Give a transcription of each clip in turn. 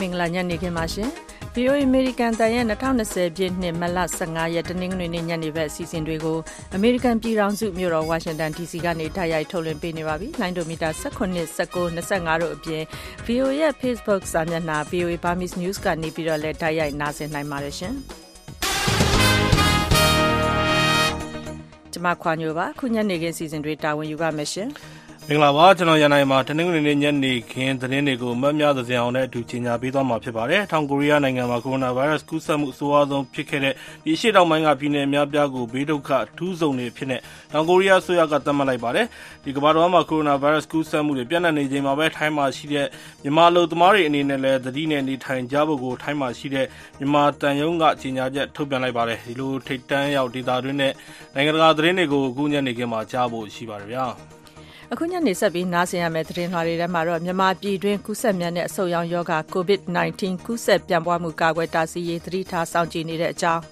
မင်္ဂလာညနေခင်းပါရှင် VOA American တန်ရဲ့2020ပြည့်နှစ်မလ15ရက်တနင်္ဂနွေနေ့ညနေဘက်အစီအစဉ်တွေကိုအမေရိကန်ပြည်ထောင်စုမြို့တော်ဝါရှင်တန် DC ကနေတိုက်ရိုက်ထုတ်လွှင့်ပေးနေပါပြီ။လိုင်းဒိုမီတာ19 19 25တို့အပြင် VOA ရဲ့ Facebook စာမျက်နှာ VOA Burmese News ကနေပြီးတော့လည်းတိုက်ရိုက်နားဆင်နိုင်ပါတယ်ရှင်။ ကျမခွာညိုပါခုညနေခင်းစီစဉ်တွေတာဝန်ယူပါမယ်ရှင်။ မင်္ဂလာပါကျွန်တော်ရန်နိုင်မှာတနင်္ဂနွေနေ့ညနေခင်းသတင်းတွေကိုမတ်များသစင်အောင်နဲ့အတူကြီးညာပေးသွားမှာဖြစ်ပါတယ်။တောင်ကိုရီးယားနိုင်ငံမှာကိုရိုနာဗိုင်းရပ်စ်ကူးစက်မှုအဆိုးအဆုံးဖြစ်ခဲ့တဲ့ဒီရှေ့တောင်ပိုင်းကပြည်နယ်အများပြားကိုဘေးဒုက္ခအထူးဆုံးတွေဖြစ်နေတောင်ကိုရီးယားဆိုရကသတ်မှတ်လိုက်ပါတယ်။ဒီကမ္ဘာတော်မှာကိုရိုနာဗိုင်းရပ်စ်ကူးစက်မှုတွေပြန့်နှံ့နေချိန်မှာပဲထိုင်းမှာရှိတဲ့မြန်မာလူသမားတွေအနေနဲ့လည်းသတိနဲ့နေထိုင်ကြဖို့ကိုထိုင်းမှာရှိတဲ့မြန်မာတန်ယုံကကြီးညာချက်ထုတ်ပြန်လိုက်ပါတယ်။ဒီလိုထိတ်တန်းရောက်ဒေတာတွင်းနဲ့နိုင်ငံတကာသတင်းတွေကိုအခုညနေခင်းမှာကြားဖို့ရှိပါတယ်ဗျာ။ အခုညနေဆက်ပြီးနားဆင်ရမယ့်သတင်းလွှာတွေထဲမှာတော့မြန်မာပြည်တွင်းကူးစက်မြန်တဲ့အဆုတ်ရောင်ယောဂ COVID-19 ကူးစက်ပြန့်ပွားမှုကာကွယ်တားဆီးရေးသတိထားစောင့်ကြည့်နေတဲ့အကြောင်း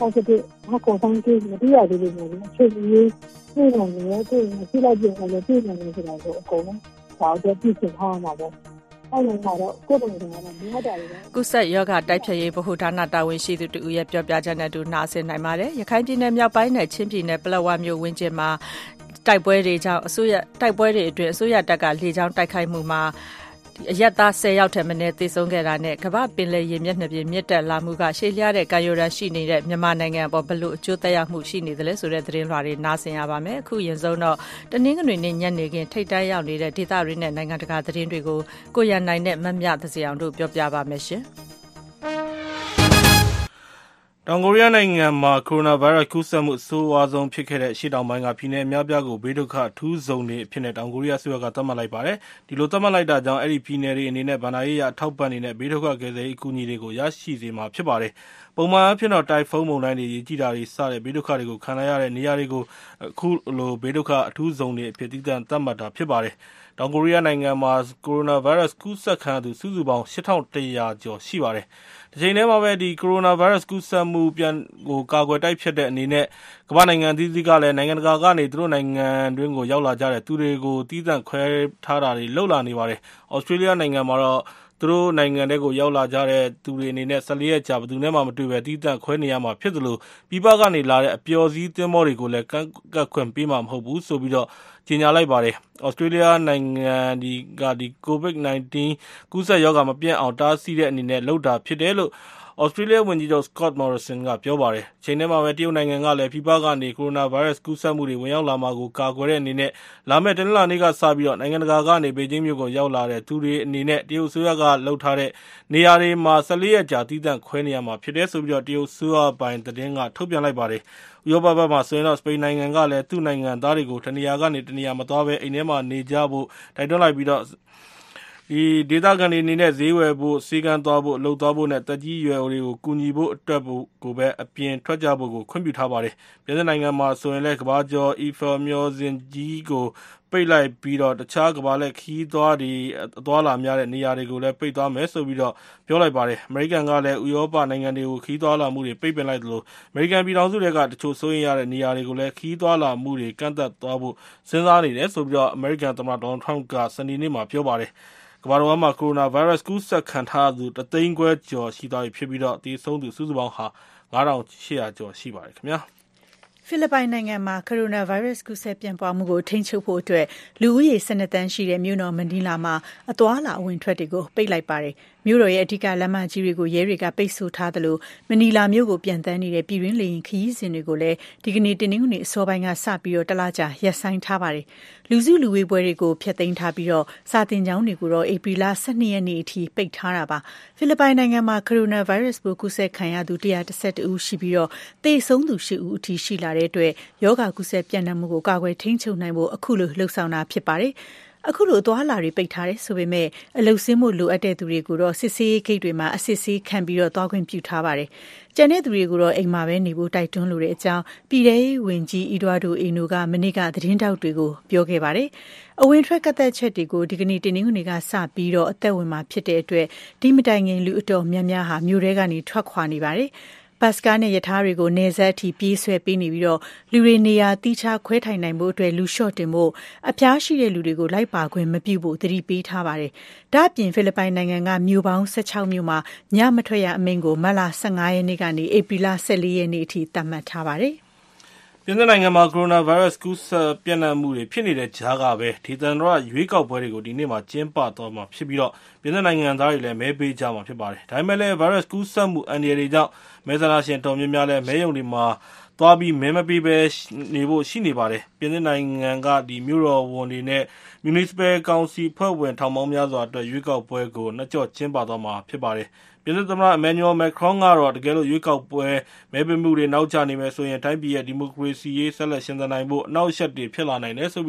positive ဟာကိုဆောင်ကြည့်မသိရသေးဘူးလေအချိန်ကြီးပြည်နေတယ်ပြည်နေပြည်လိုက်ပြင်တယ်ပြည်နေတယ်ဆိုတာကိုအကုန်လုံးဒါတော့ပြည်ချင်ထားမှာပေါ့အဲ့လိုကတော့ကိုယ်တိုင်ကတော့မရတာလေကုဆက်ယောဂတိုက်ဖြတ်ရေးဗဟုဌာနတာဝန်ရှိသူတူရဲ့ပြောပြချက်နဲ့တူနားဆင်နိုင်ပါတယ်ရခိုင်ပြည်နယ်မြောက်ပိုင်းနဲ့ချင်းပြည်နယ်ပလက်ဝမြို့ဝင်းကျင်မှာ တိုက်ပွဲတွေကြောင့်အစိုးရတိုက်ပွဲတွေအတွင်းအစိုးရတပ်ကလေကြောင်းတိုက်ခိုက်မှုမှာအရက်သား10ယောက်ထက်မနည်းသေဆုံးခဲ့တာနဲ့ကမ္ဘာပင်လယ်ရေမျက်နှာပြင်မြင့်တက်လာမှုကရှေ့လျားတဲ့ကာယိုရန်ရှိနေတဲ့မြန်မာနိုင်ငံပေါ်ဘလို့အကျိုးသက်ရောက်မှုရှိနေတယ်လဲဆိုတဲ့သတင်းလွှာတွေနားဆင်ရပါမယ်အခုရင်ဆုံးတော့တနင်္ဂနွေနေ့ညနေခင်းထိတ်တန်းရောက်နေတဲ့ဒေသတွေနဲ့နိုင်ငံတကာသတင်းတွေကိုကိုရန်နိုင်နဲ့မမြသစီအောင်တို့ပြောပြပါမယ်ရှင်။ တောင်ကိုရီးယားနိုင်ငံမှာ ကိုရိုနာဗိုင်းရပ်စ်ကူးစက်မှုအဆိုးဝါးဆုံးဖြစ်ခဲ့တဲ့ အရှေ့တောင်ပိုင်းက ပြည်နယ်အများအပြားကို ဘေးဒုက္ခအထူးဇုန်တွေအဖြစ်နဲ့ တောင်ကိုရီးယားအစိုးရက သတ်မှတ်လိုက်ပါတယ်။ဒီလိုသတ်မှတ်လိုက်တာကြောင့် အဲဒီပြည်နယ်တွေအနေနဲ့ ဘဏ္ဍာရေးအရ အထောက်အပံ့တွေနဲ့ ဘေးဒုက္ခကယ်ဆယ်ရေးအကူအညီတွေကို ရရှိစေမှာဖြစ်ပါတယ်။ပုံမှန်အားဖြင့်တော့ တိုင်ဖုန်းမုန်တိုင်းတွေ၊ရေကြီးတာတွေ စတဲ့ ဘေးဒုက္ခတွေကို ခံလိုက်ရတဲ့နေရာတွေကို အခုလို ဘေးဒုက္ခအထူးဇုန်တွေအဖြစ် သီးသန့်သတ်မှတ်တာဖြစ်ပါတယ်။တောင်ကိုရီးယားနိုင်ငံမှာ ကိုရိုနာဗိုင်းရပ်စ်ကူးစက်ခံရသူ စုစုပေါင်း ၈၁၀၀ ကျော်ရှိပါတယ်။ တချိန်တည်းမှာပဲ ကိုရိုနာဗိုင်းရပ်စ် ကူးစက်မှုကို ကာကွယ်တိုက်ဖျက်တဲ့အနေနဲ့ ကမ္ဘာ့နိုင်ငံအသီးသီးကလည်း နိုင်ငံတကာကနေ သူတို့နိုင်ငံတွင်းကို ရောက်လာကြတဲ့သူတွေကို သီးသန့်ခွဲထားတာတွေ လုပ်လာနေပါတယ်။သြစတြေးလျနိုင်ငံမှာတော့ သူတို့နိုင်ငံထဲကို ရောက်လာကြတဲ့သူတွေအနေနဲ့ ၁၄ ရက်ကြာ ဘယ်သူနဲ့မှ မတွေ့ဘဲ သီးသန့်ခွဲနေရမှာဖြစ်သလို ပြည်ပကနေလာတဲ့ အပျော်စီးသင်္ဘောတွေကိုလည်း ကမ်းကပ်ခွင့်ပေးမှာ မဟုတ်ဘူးဆိုပြီး ကြေညာလိုက်ပါတယ်။သြစတြေးလျနိုင်ငံက COVID-19 ကူးစက်ရောဂါ မပြန့်အောင် တားဆီးတဲ့အနေနဲ့ လုပ်တာဖြစ်တယ်လို့သြစတြေးလျဝန်ကြီးချုပ် Scott Morrison က ပြောပါတယ်။တချိန်တည်းမှာပဲ တရုတ်နိုင်ငံကလည်း ပြည်ပကနေ ကိုရိုနာဗိုင်းရပ်စ် ကူးစက်မှုတွေ ဝင်ရောက်လာမှာကို ကာကွယ်တဲ့အနေနဲ့ လာမယ့် တနင်္လာနေ့ကစပြီး နိုင်ငံတကာကနေ ဘေဂျင်းမြို့ကို ရောက်လာတဲ့သူတွေအနေနဲ့ တရုတ်အစိုးရကလုပ်ထားတဲ့ နေရာတွေမှာ ၁၄ ရက်ကြာ သီးသန့်ခွဲနေရမှာဖြစ်တယ်လို့ တရုတ်အစိုးရပိုင်သတင်းက ထုတ်ပြန်လိုက်ပါတယ်။ ဥရောပဘက်မှာဆိုရင်တော့ စပိန်နိုင်ငံကလည်း သူ့နိုင်ငံသားတွေကို တနေရာကနေ တနေရာမသွားဘဲ အိမ်ထဲမှာနေကြဖို့ တိုက်တွန်းလိုက်ပြီး ဒေသခံတွေအနေနဲ့ ဈေးဝယ်ဖို့၊ဆေးခန်းသွားဖို့၊အလုပ်သွားဖို့နဲ့ သက်ကြီးရွယ်အိုတွေကို ကူညီဖို့အတွက်ကိုပဲ အပြင်ထွက်ကြဖို့ ခွင့်ပြုထားပါတယ်။ပြင်သစ်နိုင်ငံမှာဆိုရင်လည်း ကမ္ဘာကျော် အီဖယ်မျှော်စင်ကြီးကို ပိတ်လိုက်ပြီးတခြားကမ္ဘာလှည့်ခရီးသွားတွေအသွားအလာများတဲ့နေရာတွေကိုလည်းပိတ်သွားမယ်လို့ပြောလိုက်ပါတယ်။အမေရိကန်ကလည်းဥရောပနိုင်ငံတွေကိုခရီးသွားလာမှုတွေပိတ်ပင်လိုက်သလိုအမေရိကန်ပြည်ထောင်စုထဲကတချို့စိုးရိမ်ရတဲ့နေရာတွေကိုလည်းခရီးသွားလာမှုတွေကန့်သတ်သွားဖို့စဉ်းစားနေတယ်လို့အမေရိကန်သမ္မတ Donald Trump ကစနေနေ့မှာပြောပါတယ်။ကမ္ဘာတဝန်းမှာကိုရိုနာဗိုင်းရပ်စ်ကူးစက်ခံထားရသူတသိန်းခွဲကျော်ရှိသွားပြီဖြစ်ပြီးသေဆုံးသူစုစုပေါင်းဟာ၅,၈၀၀ကျော်ရှိပါတယ်ခင်ဗျာ။ ဖိလစ်ပိုင်နိုင်ငံမှာ ကိုရိုနာဗိုင်းရပ်စ် ကူးစက်ပြန့်ပွားမှုကို ထိန်းချုပ်ဖို့အတွက် လူဦးရေ ၁၂ သန်းရှိတဲ့ မြို့တော် မနီလာမှာ အသွားအလာ အဝင်အထွက်တွေကို ပိတ်လိုက်ပါတယ်။ မြို့တော်ရဲ့အဓိကလမ်းမကြီးတွေကို ရဲတွေက ပိတ်ဆို့ထားသလို မနီလာမြို့ကို ပျံသန်းနေတဲ့ ပြည်တွင်း လေယာဉ်ခရီးစဉ်တွေကိုလည်း ဒီကနေ့ တနင်္ဂနွေ အစောပိုင်းကစပြီး တလကြာ ရပ်ဆိုင်းထားပါတယ်။လူစုလူဝေးပွဲတွေကို ဖျက်သိမ်းထားပြီး စာသင်ကျောင်းတွေကိုတော့ ဧပြီလ ၁၂ ရက်နေ့အထိ ပိတ်ထားတာပါ။ဖိလစ်ပိုင်နိုင်ငံမှာ ကိုရိုနာဗိုင်းရပ်စ်ပိုး ကူးစက်ခံရသူ ၁၁၁ ဦးရှိပြီး သေဆုံးသူ ၈ ဦးအထိ ရှိလာတဲ့အတွက် ရောဂါကူးစက်ပြန့်နှံ့မှုကို ကာကွယ်ထိန်းချုပ်နိုင်ဖို့ အခုလိုလှုံ့ဆော်တာ ဖြစ်ပါတယ်။ အခုလိုသွားလာတွေပိတ်ထားတယ်ဆိုပေမဲ့အလုဆင်းမှုလိုအပ်တဲ့သူတွေကိုတော့စစ်ဆေးရေးဂိတ်တွေမှာအစစ်ဆေးခံပြီးတော့သွားခွင့်ပြုထားပါတယ်။ကျန်တဲ့သူတွေကိုတော့အိမ်မှာပဲနေဖို့တိုက်တွန်းလိုတဲ့အကြောင်းပြည်ထောင်စုဝန်ကြီးအီဒွာဒိုအီနိုကမနေ့ကသတင်းတောက်တွေကိုပြောခဲ့ပါတယ်။အဝင်ထွက်ကတ်သက်ချက်တွေကိုဒီကနေ့တင်းနှင်းကနေကစပြီးတော့အသက်ဝင်မှာဖြစ်တဲ့အတွက်ဒီမတိုင်ခင်လူအတော်များများဟာမြို့ထဲကနေထွက်ခွာနေပါတယ်။ ဘတ်စကားနဲ့ရထားတွေကိုနေဆက်အထိပြေးဆွဲပေးနေပြီးလူတွေနေရာတိကျခွဲထိုင်နိုင်ဖို့အတွက်လူလျှော့တင်ဖို့အဖျားရှိတဲ့လူတွေကိုလိုက်ပါခွင့်မပြုဖို့သတိပေးထားပါတယ်။ဒါ့အပြင်ဖိလစ်ပိုင်နိုင်ငံကမြို့ပေါင်း16မြို့မှာညမထွက်ရအမိန့်ကိုမတ်လ15ရက်နေ့ကနေဧပြီလ14ရက်နေ့အထိသတ်မှတ်ထားပါတယ်။ ပြင်သစ်နိုင်ငံမှာ ကိုရိုနာဗိုင်းရပ်စ် ကူးစက်ပျံ့နှံ့မှုတွေ ဖြစ်နေတဲ့ကြားကပဲ ဒေသန္တရရွေးကောက်ပွဲတွေကို ဒီနေ့မှာ ကျင်းပသွားမှာဖြစ်ပြီး ပြင်သစ်နိုင်ငံသားတွေလည်း မဲပေးကြမှာဖြစ်ပါတယ်။ဒါပေမယ့်လည်း ဗိုင်းရပ်စ်ကူးစက်မှု အန္တရာယ်တွေကြောင့် မဲဆန္ဒရှင် အတော်များများလည်း မဲရုံတွေမှာသွားပြီး မဲမပေးဘဲနေဖို့ ရှိနေပါတယ်။ပြင်သစ်နိုင်ငံက မြို့တော်ဝန်တွေနဲ့ Municipal ကောင်စီအဖွဲ့ဝင် ထောင်ပေါင်းများစွာအတွက် ရွေးကောက်ပွဲကို နှစ်ကျော့ ကျင်းပသွားမှာ ဖြစ်ပါတယ်။ ပြင်သစ်သမ္မတ Emmanuel Macron ကတော့တကယ်လို့ရွေးကောက်ပွဲမဲပေးမှုတွေနောက်ကျနေမယ်ဆိုရင်တိုင်းပြည်ရဲ့ဒီမိုကရေစီရေးဆက်လက်ရှင်သန်နိုင်ဖို့အနှောင့်အယှက်တွေဖြစ်လာနိုင်တယ်လို့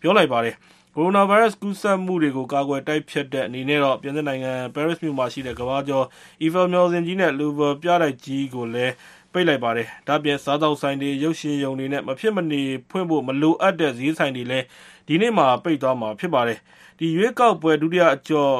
ပြောလိုက်ပါတယ်။ကိုရိုနာဗိုင်းရပ်စ်ကူးစက်မှုတွေကိုကာကွယ်တိုက်ဖျက်တဲ့အနေနဲ့ပြင်သစ်နိုင်ငံပဲရစ်မြို့မှာရှိတဲ့ကမ္ဘာကျော်အီဖယ်မျှော်စင်ကြီးနဲ့လူဗာပြတိုက်ကြီးကိုလည်းပိတ်လိုက်ပါတယ်။ဒါ့အပြင်စားသောက်ဆိုင်တွေ၊ရုပ်ရှင်ရုံတွေနဲ့မဖြစ်မနေဖွင့်ဖို့မလိုအပ်တဲ့ဈေးဆိုင်တွေလည်းဒီနေ့မှာပိတ်သွားမှာဖြစ်ပါတယ်။ ရွေးကောက်ပွဲ ဒုတိယအကျော့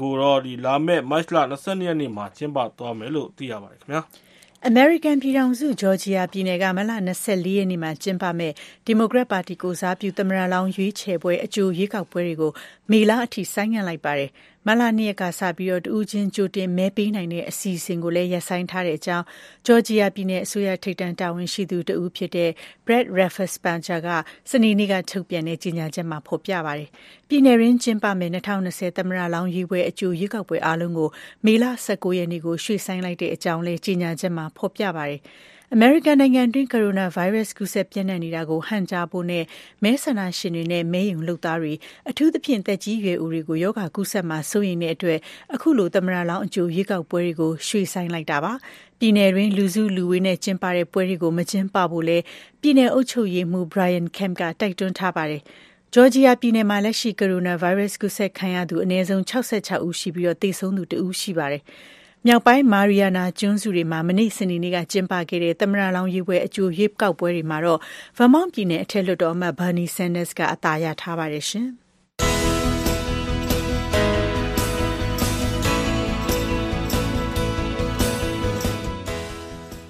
ကိုတော့ လာမယ့် မတ်လ ၂၂ ရက်နေ့မှာ ကျင်းပသွားမယ်လို့ သိရပါတယ်ခင်ဗျာ။အမေရိကန်ပြည်ထောင်စု ဂျော်ဂျီယာပြည်နယ်က မတ်လ ၂၄ ရက်နေ့မှာ ကျင်းပမယ့် ဒီမိုကရက်ပါတီကိုယ်စားပြု သမ္မတလောင်း ရွေးချယ်ပွဲ အကြိုရွေးကောက်ပွဲတွေကို မေလအထိ ဆိုင်းငံ့လိုက်ပါတယ်။ မတ်လ၂ရက်ကစပြီးတဦးချင်းကြိုတင်မဲပေးနိုင်တဲ့အစီအစဉ်ကိုလည်းရပ်ဆိုင်းထားတဲ့အကြောင်းဂျော်ဂျီယာပြည်နယ်အစိုးရထိပ်တန်းတာဝန်ရှိသူတဦးဖြစ်တဲ့ Brad Raffensperger ကစနေနေ့ကထုတ်ပြန်တဲ့ကြေညာချက်မှာဖော်ပြပါတယ်။ပြည်နယ်တွင်းကျင်းပမယ့်၂၀၂၀သမ္မတလောင်းရွေးပွဲအကြိုရွေးကောက်ပွဲအားလုံးကိုမေလ၁၉ရက်နေ့ကိုရွှေ့ဆိုင်းလိုက်တဲ့အကြောင်းလည်းကြေညာချက်မှာဖော်ပြပါတယ်။ အမေရိကန်နိုင်ငံတွင်း ကိုရိုနာဗိုင်းရပ်စ် ကူးစက်ပျံ့နှံ့နေတာကို ဟန့်တားဖို့နဲ့ မဲဆန္ဒရှင်တွေနဲ့ မဲရုံလုပ်သားတွေ အထူးသဖြင့် သက်ကြီးရွယ်အိုတွေကို ရောဂါကူးစက်မှာ စိုးရိမ်တဲ့အတွက် အခုလို သမ္မတလောင်းအကြို ရွေးကောက်ပွဲတွေကို ရွှေ့ဆိုင်းလိုက်တာပါ။ပြည်နယ်တွင်း လူစုလူဝေးနဲ့ ကျင်းပတဲ့ပွဲတွေကို မကျင်းပဖို့လည်း ပြည်နယ်အုပ်ချုပ်ရေးမှူး Brian Kemp က တိုက်တွန်းထားပါတယ်။ဂျော်ဂျီယာပြည်နယ်မှာ လက်ရှိ ကိုရိုနာဗိုင်းရပ်စ် ကူးစက်ခံရသူ အနည်းဆုံး66ဦးရှိပြီး သေဆုံးသူ1ဦး ရှိပါတယ်။ မြောက်ပိုင်းမာရီယာနာကျွန်းစုတွေမှာ မနေ့ စနေနေ့က ကျင်းပခဲ့တဲ့ သမ္မတလောင်းရွေးပွဲ အကြိုရွေးကောက်ပွဲတွေမှာတော့ Vermont ပြည်နယ် အထက်လွှတ်တော်အမတ် Bernie Sanders က အသာရထားပါတယ်ရှင်။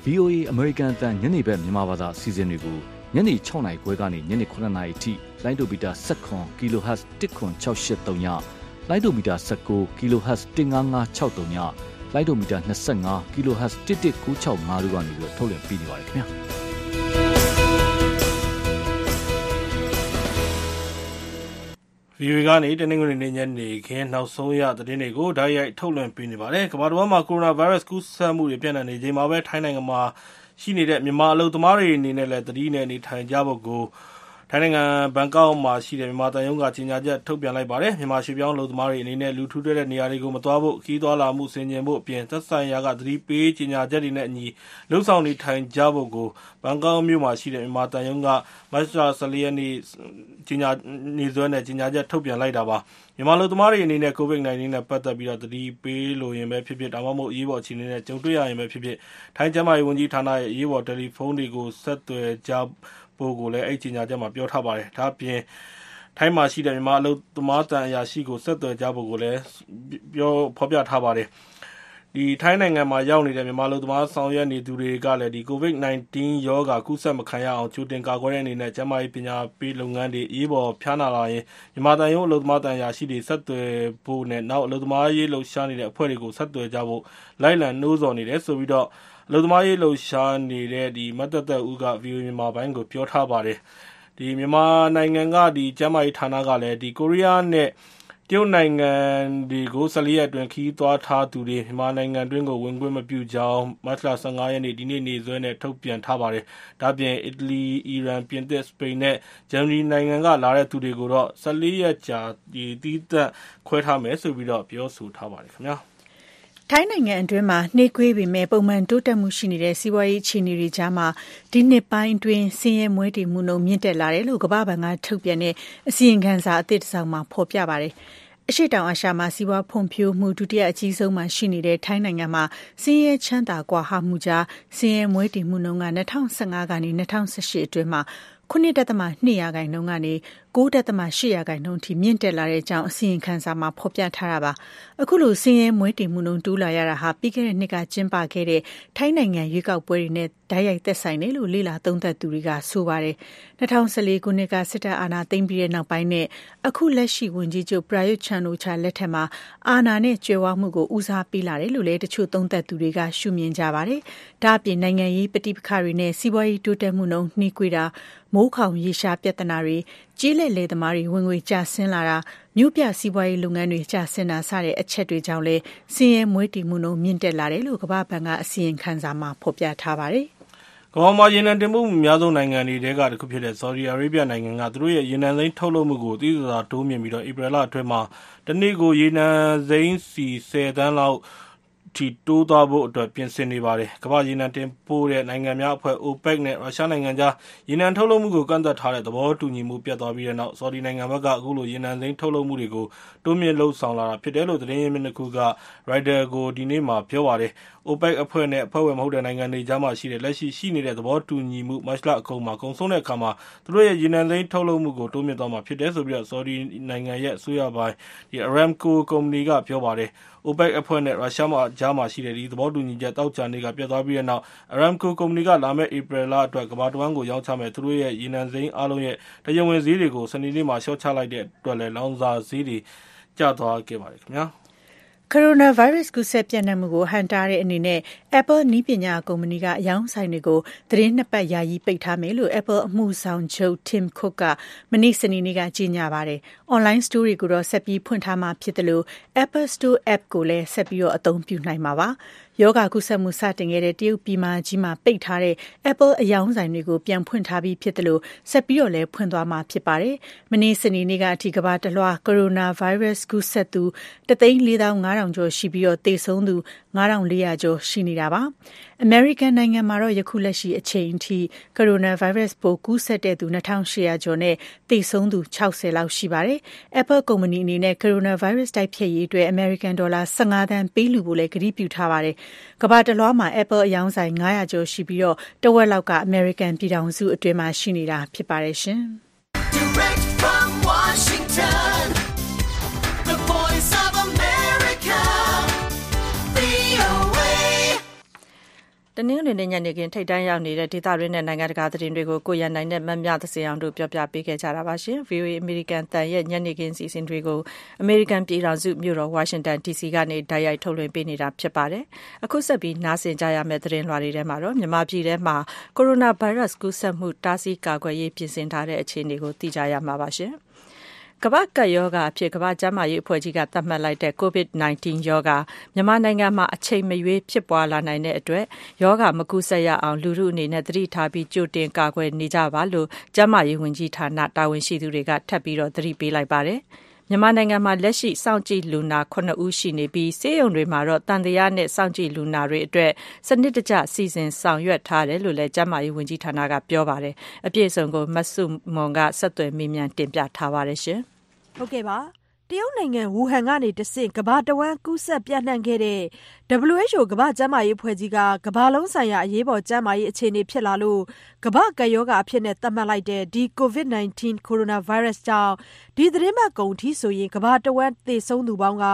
VOA အမေရိကန်အသံ ညနေဘက် မြန်မာဘာသာအစီအစဉ်တွေကို ညနေ6နာရီခွဲကနေ ညနေ9နာရီထိ လိုင်းဒိုမီတာ7 kHz 10683 ည လိုင်းဒိုမီတာ19 kHz 15563 ည လိုက်ဒိုမီတာ25 kHz 11965တို့ကနေပြီးတော့ထုတ်လွှင့်ပေးနေပါတယ်ခင်ဗျာ။ VOA ကနေတနင်္ဂနွေနေ့ညနေခင်းနောက်ဆုံးရသတင်းတွေကိုဓာတ်ရိုက်ထုတ်လွှင့်ပေးနေပါတယ်။ကမ္ဘာတဝန်းမှာကိုရိုနာဗိုင်းရပ်စ်ကူးစက်မှုတွေပြန့်နှံ့နေချိန်မှာပဲထိုင်းနိုင်ငံမှာရှိနေတဲ့မြန်မာအလုပ်သမားတွေအနေနဲ့လည်းသတိနဲ့နေထိုင်ကြဖို့ကို ထိုင်းနိုင်ငံဘန်ကောက်မှာရှိတဲ့မြန်မာသံရုံးကကြေညာချက်ထုတ်ပြန်လိုက်ပါတယ်။မြန်မာရွှေ့ပြောင်းအလုပ်သမားတွေအနေနဲ့လူထူထပ်တဲ့နေရာတွေကိုမသွားဖို့၊ခရီးသွားလာမှုဆင်ခြင်ဖို့အပြင်သက်ဆိုင်ရာကသတိပေးကြေညာချက်တွေနဲ့အညီလုပ်ဆောင်နေထိုင်ကြဖို့ကိုဘန်ကောက်မြို့မှာရှိတဲ့မြန်မာသံရုံးကမတ်လ၁၄ရက်နေ့စွဲနဲ့ကြေညာချက်ထုတ်ပြန်လိုက်တာပါ။မြန်မာအလုပ်သမားတွေအနေနဲ့ COVID-19 နဲ့ပတ်သက်ပြီးသတိပေးလိုရင်ပဲဖြစ်ဖြစ်၊ဒါမှမဟုတ်အရေးပေါ်အခြေအနေနဲ့ကြုံတွေ့ရရင်ပဲဖြစ်ဖြစ်ထိုင်းကျန်းမာရေးဝန်ကြီးဌာနရဲ့အရေးပေါ်တယ်လီဖုန်းတွေကိုဆက်သွယ်ကြ ဖို့ကိုလည်းအဲဒီကြေညာချက်မှာပြောထားပါတယ်။ဒါ့အပြင်ထိုင်းမှာရှိတဲ့မြန်မာအလုပ်သမားသံအရာရှိကိုဆက်သွယ်ကြဖို့ကိုလည်းဖော်ပြထားပါတယ်။ထိုင်းနိုင်ငံမှာရောက်နေတဲ့မြန်မာအလုပ်သမားဆောင်ရွက်နေသူတွေကလည်း COVID-19 ရောဂါကူးစက်မခံရအောင်ကြိုတင်ကာကွယ်တဲ့အနေနဲ့ကျန်းမာရေးပညာပေးလုပ်ငန်းတွေ၊အရေးပေါ်ဖျားနာလာရင်မြန်မာသံရုံးအလုပ်သမားသံအရာရှိတွေကိုဆက်သွယ်ဖို့နဲ့နောက်အလုပ်သမားရေးလှုပ်ရှားနေတဲ့အဖွဲ့တွေကိုဆက်သွယ်ကြဖို့လိုက်လံနှိုးဆော်နေတယ်လို့ အလုပ်သမားရေးလှုပ်ရှားနေတဲ့ မသက်သက်ဦးက ဗွီအိုအေမြန်မာပိုင်းကို ပြောထားပါတယ်။မြန်မာနိုင်ငံက ကျန်းမာရေးဌာနကလည်း ကိုရီးယားနဲ့ တရုတ်နိုင်ငံတွေကို ၁၄ ရက်အတွင်း ခရီးသွားထားသူတွေ မြန်မာနိုင်ငံတွင်းကို ဝင်ခွင့်မပြုကြောင်း မတ်လ ၁၅ ရက် ဒီနေ့နေ့စွဲနဲ့ ထုတ်ပြန်ထားပါတယ်။ဒါ့အပြင် အီတလီ၊အီရန်၊ပြင်သစ်၊စပိန်နဲ့ ဂျာမနီနိုင်ငံက လာတဲ့သူတွေကိုတော့ ၁၄ ရက်ကြာ သီးသန့်ခွဲထားမယ်လို့ ပြောဆိုထားပါတယ်ခင်ဗျာ။ ထိုင်းနိုင်ငံအတွင်းနှေးကွေးပေမယ့် ပုံမှန်တိုးတက်မှုရှိနေတဲ့ စီးပွားရေးအခြေအနေတွေကြားမှာ ဒီနှစ်ပိုင်းအတွင်း ဆင်းရဲမွဲတေမှုနှုန်း မြင့်တက်လာတယ်လို့ ကမ္ဘာ့ဘဏ်ကထုတ်ပြန်တဲ့ အစီရင်ခံစာအသစ်တစောင်မှာ ဖော်ပြပါတယ်။အရှေ့တောင်အာရှမှာ စီးပွားဖွံ့ဖြိုးမှု ဒုတိယအကြီးဆုံးမှာရှိနေတဲ့ ထိုင်းနိုင်ငံမှာ ဆင်းရဲချမ်းသာကွာဟမှုကြား ဆင်းရဲမွဲတေမှုနှုန်းက ၂၀၁၅ ကနေ ၂၀၁၈ အတွင်းမှာ9.2ရာခိုင်နှုန်းကနေ9.8ရာခိုင်နှုန်းထိ မြင့်တက်လာတဲ့အကြောင်း အစီရင်ခံစာမှာ ဖော်ပြထားတာပါ အခုလိုစင်းရဲမွေးတည်မှုနှုန်း တိုးလာရတာဟာ ပြီးခဲ့တဲ့နှစ်က ကျင်းပခဲ့တဲ့ ထိုင်းနိုင်ငံ ရွေးကောက်ပွဲတွေနဲ့ဓာတ်ရိုက်သက်ဆိုင်တယ်လို့ လေ့လာသုံးသပ်သူတွေက ဆိုပါတယ်2014ခုနှစ်က စစ်တပ်အာဏာသိမ်းပြီးတဲ့နောက်ပိုင်းနဲ့ အခု လက်ရှိ ဝန်ကြီးချုပ်ပရာယွတ်ချန်နိုချာလက်ထက်မှာ အာဏာနဲ့ ကြွယ်ဝမှုကို ဦးစားပေးလာတယ်လို့လည်း တချို့သုံးသပ်သူတွေက ရှုမြင်ကြပါတယ် ဒါအပြင် နိုင်ငံရေး ပဋိပက္ခတွေနဲ့ စီးပွားရေး တိုးတက်မှုနှုန်း နှီးကွေးတာ မိုးခေါင်ရေရှား ပြဿနာတွေ ကြီးလက်လေသမားတွေ ဝင်ငွေကျဆင်းလာတာ မြို့ပြစီးပွားရေးလုပ်ငန်းတွေ ကျဆင်းတာ စတဲ့ အချက်တွေကြောင့်လဲစင်းရဲမွေးတည်မှုနှုန်း မြင့်တက်လာတယ်လို့ ကမ္ဘာ့ဘဏ်က အစီရင်ခံစာမှာ ဖော်ပြထားပါတယ် ကမ္ဘာမှာ ရေနံတင်ပို့မှု အများဆုံးနိုင်ငံတွေထဲကတစ်ခုဖြစ်တဲ့ Saudi Arabia နိုင်ငံက သူတို့ရဲ့ ရေနံစိမ်းထုတ်လုပ်မှုကို သိသိသာသာ တိုးမြှင့်ပြီးတော့ဧပြီလအတွင်းမှာ တနေ့ကို ရေနံစိမ်းစီ10တန်းလောက် ထိတိုးသွားဖို့အတွက် ပြင်ဆင်နေပါတယ်။ကမ္ဘာ့ရေနံတင်ပို့တဲ့ နိုင်ငံများအဖွဲ့ OPEC နဲ့ ရုရှားနိုင်ငံကြား ရေနံထုတ်လုပ်မှုကို ကန့်သတ်ထားတဲ့ သဘောတူညီမှု ပျက်သွားပြီးတဲ့နောက် ဆော်ဒီနိုင်ငံဘက်က အခုလို ရေနံစိမ်းထုတ်လုပ်မှုတွေကို တိုးမြှင့်လုပ်ဆောင်လာတာဖြစ်တယ်လို့ သတင်းရင်းမြစ်နှစ်ခုက Reuters ကို ဒီနေ့မှာ ပြောပါတယ်။ OPEC အဖွဲ့နဲ့ အဖွဲ့ဝင်မဟုတ်တဲ့ နိုင်ငံတွေကြားမှာရှိတဲ့ လက်ရှိရှိနေတဲ့ သဘောတူညီမှု မတ်လအကုန်မှာ ကုန်ဆုံးတဲ့အခါမှာ သူတို့ရဲ့ ရေနံစိမ်းထုတ်လုပ်မှုကို တိုးမြှင့်သွားမှာဖြစ်တယ်လို့ ဆော်ဒီနိုင်ငံရဲ့ အစိုးရပိုင် Aramco ကုမ္ပဏီက ပြောပါတယ်။ OPEC အဖွဲ့နဲ့ ရုရှားကြားမှာရှိတဲ့ ဒီသဘောတူညီချက် သောကြာနေ့က ပျက်သွားပြီးတဲ့နောက် Aramco ကုမ္ပဏီက လာမယ့် ဧပြီလအတွက် ကမ္ဘာတဝန်းကို ရောင်းချမယ့် သူတို့ရဲ့ ရေနံစိမ်းအားလုံးရဲ့ တရားဝင်ဈေးတွေကို စနေနေ့မှာ လျှော့ချလိုက်တဲ့အတွက်လည်းလောင်စာဈေးတွေ ကျသွားခဲ့ပါတယ်ခင်ဗျာ။ ကိုရိုနာဗိုင်းရပ်စ်ကူးစက်ပျံ့နှံ့မှုကိုဟန့်တားတဲ့အနေနဲ့ Apple နည်းပညာကုမ္ပဏီကအရောင်းဆိုင်တွေကိုသီတင်းနှစ်ပတ်ယာယီပိတ်ထားမယ်လို့ Apple အမှုဆောင်ချုပ် Tim Cook ကမနေ့စနေနေ့ကကြေညာပါတယ်။ Online Store တွေကိုတော့ဆက်ပြီးဖွင့်ထားမှာဖြစ်သလို Apple Store App ကိုလည်းဆက်ပြီးအသုံးပြုနိုင်မှာပါ။ ရောဂါကူးစက်မှုစတင်ခဲ့တဲ့ တရုတ်ပြည်မကြီးမှာ ပိတ်ထားတဲ့ Apple အရောင်းဆိုင်တွေကို ပြန်ဖွင့်ထားပြီးဖြစ်သလို ဆက်ပြီးတော့လည်း ဖွင့်သွားမှာ ဖြစ်ပါတယ်။မနေ့ စနေနေ့ကအထိ ကမ္ဘာတလွှာကိုရိုနာဗိုင်းရပ်စ် ကူးစက်သူ1,45,000ကျော်ရှိပြီးတော့သေဆုံးသူ9,400ကျော် ရှိနေတာပါ။အမေရိကန်နိုင်ငံမှာတော့ယခုလက်ရှိ အချိန်ထိ ကိုရိုနာဗိုင်းရပ်စ်ပိုး ကူးစက်တဲ့သူ2800ကျော်နဲ့ သေဆုံးသူ60လောက် ရှိပါတယ်။ Apple ကုမ္ပဏီအနေနဲ့ ကိုရိုနာဗိုင်းရပ်စ် တိုက်ဖျက်ရေးအတွက် အမေရိကန်ဒေါ်လာ15သန်း ပေးလှူဖို့လည်း ကတိပြုထားပါတယ်။ကမ္ဘာတလွှားမှာ Apple အယောင်းဆိုင်900ကျော်ရှိပြီးတော့တဝက်လောက်က အမေရိကန်ပြည်ထောင်စုအတွင်းမှာ ရှိနေတာ ဖြစ်ပါတယ် တနင်္ဂနွေနေ့ညနေခင်းထိပ်တန်းရောက်နေတဲ့ဒေသတွင်းနဲ့နိုင်ငံတကာသတင်းတွေကိုကိုရန်နိုင်နဲ့မမြသစေအောင်တို့ပြောပြပေးခဲ့ကြတာပါရှင်။ VOA အမေရိကန်တန်ရဲ့ညနေခင်းစီစဉ်တွေကိုအမေရိကန်ပြည်ထောင်စုမြို့တော်ဝါရှင်တန် DC ကနေတိုက်ရိုက်ထုတ်လွှင့်ပေးနေတာဖြစ်ပါတယ်။အခုဆက်ပြီးနားဆင်ကြရမယ့်သတင်းလွှာတွေထဲမှာတော့မြန်မာပြည်ထဲမှာကိုရိုနာဗိုင်းရပ်စ်ကူးစက်မှုတားဆီးကာကွယ်ရေးပြင်ဆင်ထားတဲ့အခြေအနေကိုသိကြရမှာပါရှင်။ ကမ္ဘာ့ကပ်ရောဂါအဖြစ်ကမ္ဘာ့ကျန်းမာရေးအဖွဲ့ကြီးကသတ်မှတ်လိုက်တဲ့ COVID-19 ရောဂါမြန်မာနိုင်ငံမှာအချိန်မရွေးဖြစ်ပွားလာနိုင်တဲ့အတွက်ရောဂါမကူးစက်ရအောင်လူထုအနေနဲ့သတိထားပြီးကြိုတင်ကာကွယ်နေကြပါလို့ကျန်းမာရေးဝန်ကြီးဌာနတာဝန်ရှိသူတွေကထပ်ပြီးသတိပေးလိုက်ပါတယ်။ မြန်မာနိုင်ငံမှာ လက်ရှိ စောင့်ကြည့်လူနာ ၇ ဦးရှိနေပြီး ဆေးရုံတွေမှာတော့ သံသယနဲ့ စောင့်ကြည့်လူနာတွေအတွက် စနစ်တကျ စီစဉ်ဆောင်ရွက်ထားတယ်လို့လည်း ကျန်းမာရေးဝန်ကြီးဌာနက ပြောပါတယ်။အပြည့်အစုံကို မဆုမွန်ကဆက်သွယ်မေးမြန်း တင်ပြထားပါတယ်ရှင်။ဟု တ်ကဲ့ပါတရုတ်နိုင်ငံဝူဟန်ကနေတဆင့်ကမ္ဘာတဝန်းကူးစက်ပြန့်နှံ့ခဲ့တဲ့ WHO ကမ္ဘာ့ကျန်းမာရေးအဖွဲ့ကြီးကကမ္ဘာလုံးဆိုင်ရာအရေးပေါ်ကျန်းမာရေးအခြေအနေဖြစ်လာလို့ကမ္ဘာ့ကပ်ရောဂါအဖြစ်သတ်မှတ်လိုက်တဲ့ဒီ COVID-19 ကိုရိုနာဗိုင်းရပ်စ်ကြောင့်ဒီသီတင်းပတ်ကုန်ထိဆိုရင်ကမ္ဘာတဝန်းသေဆုံးသူပေါင်းက